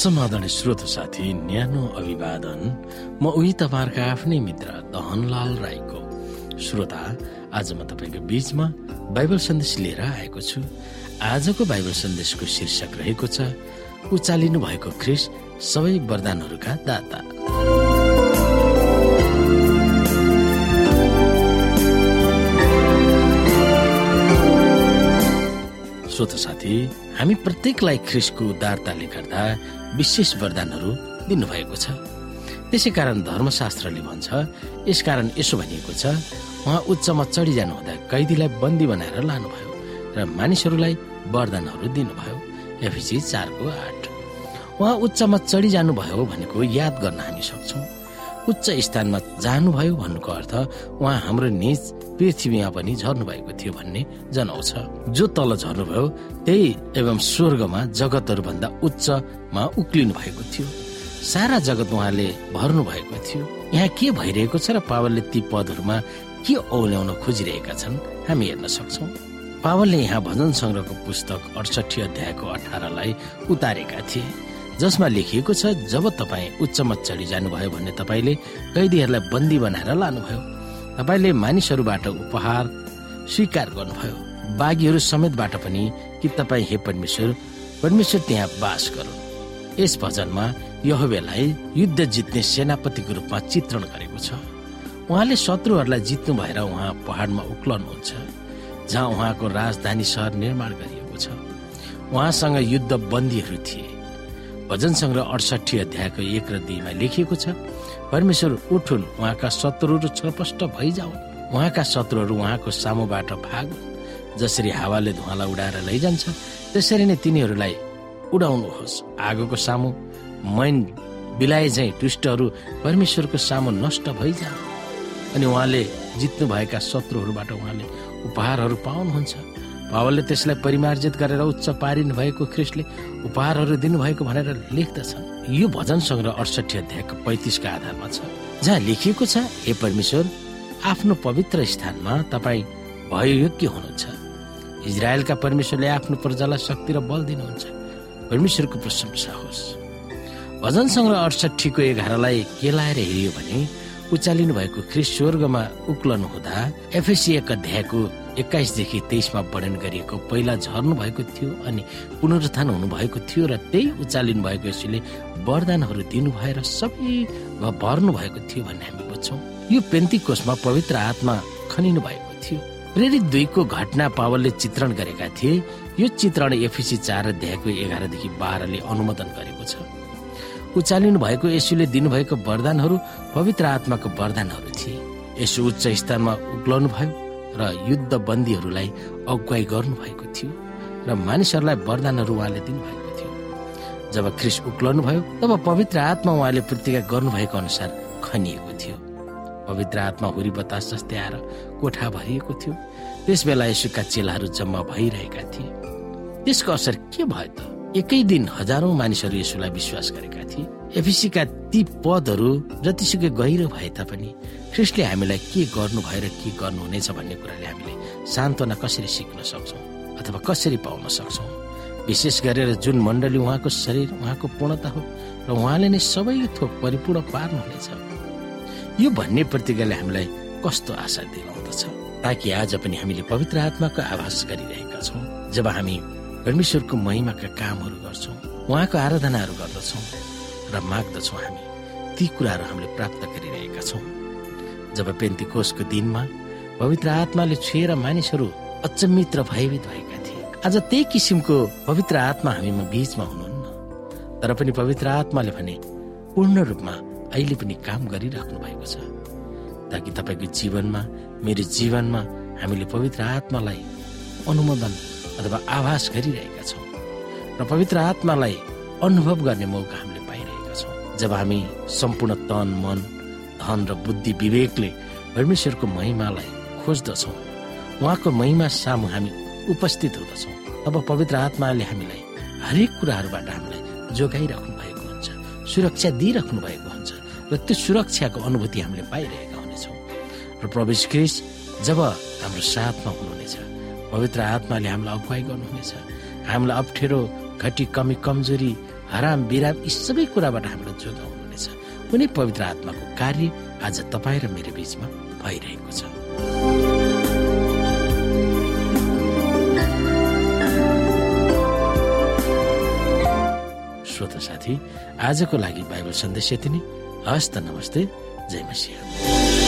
समाधान श्रोत साथी न्यानो अभिवादन। म उही तपाईँहरूका आफ्नै मित्र दहनलाल राईको श्रोता। आज म तपाईँको बीचमा बाइबल सन्देश लिएर आएको छु। आजको बाइबल सन्देशको शीर्षक रहेको छ उचालिनु भएको ख्रिस सबै वरदानहरूका दाता। श्रोत साथी हामी प्रत्येकलाई ख्रिसको उदारताले गर्दा विशेष वरदानहरू दिनुभएको छ। त्यसै कारण धर्मशास्त्रले भन्छ यसकारण यसो भनिएको छ उहाँ उच्चमा चढिजानु हुँदा कैदीलाई बन्दी बनाएर लानुभयो र मानिसहरूलाई वरदानहरू दिनुभयो। एफिसी चारको आठ। उहाँ उच्चमा चढिजानु भयो भनेको याद गर्न हामी सक्छौँ। उच्च स्थानमा जानुभयो भन्नुको अर्थ उहाँ हाम्रो निज पृथ्वीमा पनि झर्नु भएको थियो भन्ने जनाउँछ। जो तल झर्नुभयो त्यही एवं स्वर्गमा जगतहरूभन्दा उच्चमा उक्लिनु भएको थियो। सारा जगत उहाँले भर्नु भएको थियो। यहाँ के भइरहेको छ र पावलले ती पदहरूमा के औल्याउन खोजिरहेका छन् हामी हेर्न सक्छौ। पावलले यहाँ भजन संग्रहको पुस्तक अडसठी अध्यायको अठारलाई उतारेका थिए जसमा लेखिएको छ जब तपाईँ उच्चमा चढी जानुभयो भने तपाईँले कैदीहरूलाई बन्दी बनाएर लानुभयो। तपाईँले मानिसहरूबाट उपहार स्वीकार गर्नुभयो। बाघीहरू समेतबाट पनि कि तपाईँ हे परमेश्वर परमेश्वर त्यहाँ बास गरौँ यस भजनमा यहोवेलाई युद्ध जित्ने सेनापतिको रूपमा चित्रण गरेको छ। उहाँले शत्रुहरूलाई जित्नु भएर उहाँ पहाडमा उक्लनुहुन्छ जहाँ उहाँको राजधानी सहर निर्माण गरिएको छ। उहाँसँग युद्ध बन्दीहरू थिए। भजन सङ्ग्रह अडसठी अध्यायको एक र दुईमा लेखिएको छ परमेश्वर उठुन् उहाँका शत्रुहरू छपष्ट भइजाउन्। उहाँका शत्रुहरू उहाँको सामुबाट भागुन्। जसरी हावाले धुवालाई उडाएर लैजान्छ त्यसरी नै तिनीहरूलाई उडाउनुहोस्। आगोको सामु मैन बिलाए झै दुष्टहरू परमेश्वरको सामु नष्ट भइजान् अनि उहाँले जित्नु भएका शत्रुहरूबाट उहाँले उपहारहरू पाउनुहुन्छ। बाबाले त्यसलाई परिमार्जित गरेर उच्च पारिनु भएको ख्रिस्टले उपहारहरू दिनुभएको भनेर लेख्दछन्। यो भजन सङ्ग्रह अडसठी अध्यायको पैतिसको आधारमा छ। जहाँ लेखिएको छ हे परमेश्वर आफ्नो पवित्र स्थानमा तपाईँ भयो योग्य हुनुहुन्छ। इजरायलका परमेश्वरले आफ्नो प्रजालाई शक्ति र बल दिनुहुन्छ। परमेश्वरको प्रशंसा होस्। भजन सङ्ग्रह अडसठीको एघारलाई केलाएर हेरियो भने उचालिनु भएको ख्रिस स्वर्गमा उक्लनु हुँदा एफएसी एक अध्यायको एक्काइसदेखि तेइसमा वर्णन गरिएको पहिला झर्नु भएको थियो अनि पुनरुत्थान हुनुभएको थियो र त्यही उचालिनु भएको यसले वरदानहरू दिनु भएर सबै भर्नु भएको थियो भन्ने हामी बुझ्छौँ। यो पेन्ती कोषमा पवित्र आत्मा खनिनु भएको थियो। प्रेरित दुईको घटना पावलले चित्रण गरेका थिए। यो चित्रण एफिसी चार अध्यायको एघारदेखि बाह्रले अनुमोदन गरेको छ। उचालिनु भएको यसुले दिनुभएको वरदानहरू पवित्र आत्माको वरदानहरू थिए। यसो उच्च स्थानमा उक्लाउनु भयो र युद्ध बन्दीहरूलाई अगुवाई गर्नु भएको थियो र मानिसहरूलाई वरदानहरू उहाँले दिनुभएको थियो। जब ख्रिस उक्लाउनु भयो तब पवित्र आत्मा उहाँले प्रतिज्ञा गर्नुभएको अनुसार खनिएको थियो। पवित्र आत्मा हुरी बतास जस्तै आएर कोठा भरिएको थियो। त्यस बेला यसुका चेलाहरू जम्मा भइरहेका थिए। त्यसको असर के भयो त? एकै दिन हजारौं मानिसहरू यसुलाई विश्वास गरेका थिए। एफिसीका ती पदहरू जतिसुकै गहिरो भए तापनि ख्रिस्टले हामीलाई के गर्नु भएर के गर्नुहुनेछ भन्ने कुराले हामीले सान्त्वना कसरी सिक्न सक्छौँ अथवा कसरी पाउन सक्छौँ? विशेष गरेर जुन मण्डली उहाँको शरीर उहाँको पूर्णता हो र उहाँले नै सबै थोक परिपूर्ण पार्नुहुनेछ। यो भन्ने प्रतिज्ञाले हामीलाई कस्तो आशा दिलाउँदछ? ताकि आज पनि हामीले पवित्र आत्माको आभास गरिरहेका छौँ। जब हामी परमेश्वरको महिमाका कामहरू गर्छौँ उहाँको आराधनाहरू गर्दछौँ र माग्दछौँ हामी। ती कुराहरू हामीले प्राप्त गरिरहेका छौँ। जब पेन्ती कोषको दिनमा पवित्र आत्माले छुएर मानिसहरू अचम्मित र भयभीत भएका थिए आज त्यही किसिमको पवित्र आत्मा हामीमा बीचमा हुनुहुन्न। तर पनि पवित्र आत्माले भने पूर्ण रूपमा अहिले पनि काम गरिराख्नु भएको छ। ताकि तपाईँको जीवनमा मेरो जीवनमा हामीले पवित्र आत्मालाई अनुमोदन अथवा आभास गरिरहेका छौँ र पवित्र आत्मालाई अनुभव गर्ने मौका हामीले पाइरहेका छौँ। जब हामी सम्पूर्ण तन मन धन र बुद्धि विवेकले परमेश्वरको महिमालाई खोज्दछौँ उहाँको महिमा सामु हामी उपस्थित हुँदछौँ। तब पवित्र आत्माले हामीलाई हरेक कुराहरूबाट हामीलाई जोगाइराख्नु भएको हुन्छ सुरक्षा दिइराख्नु भएको हुन्छ र त्यो सुरक्षाको अनुभूति हामीले पाइरहेका हुनेछौँ। र प्रवेश क्रिस जब हाम्रो साथमा हुनुहुनेछ पवित्र आत्माले हामीलाई अगुवाई गर्नुहुनेछ। हामीलाई अप्ठ्यारो घटी कमी कमजोरी हराम विराम यी सबै कुराबाट हामीलाई जोगाउनुहुनेछ कुनै पवित्र आत्माको कार्य आज तपाईँ र मेरो बिचमा भइरहेको छ। साथी आजको लागि बाइबल सन्देश यति नै। हस्त नमस्ते। जय मसिंह।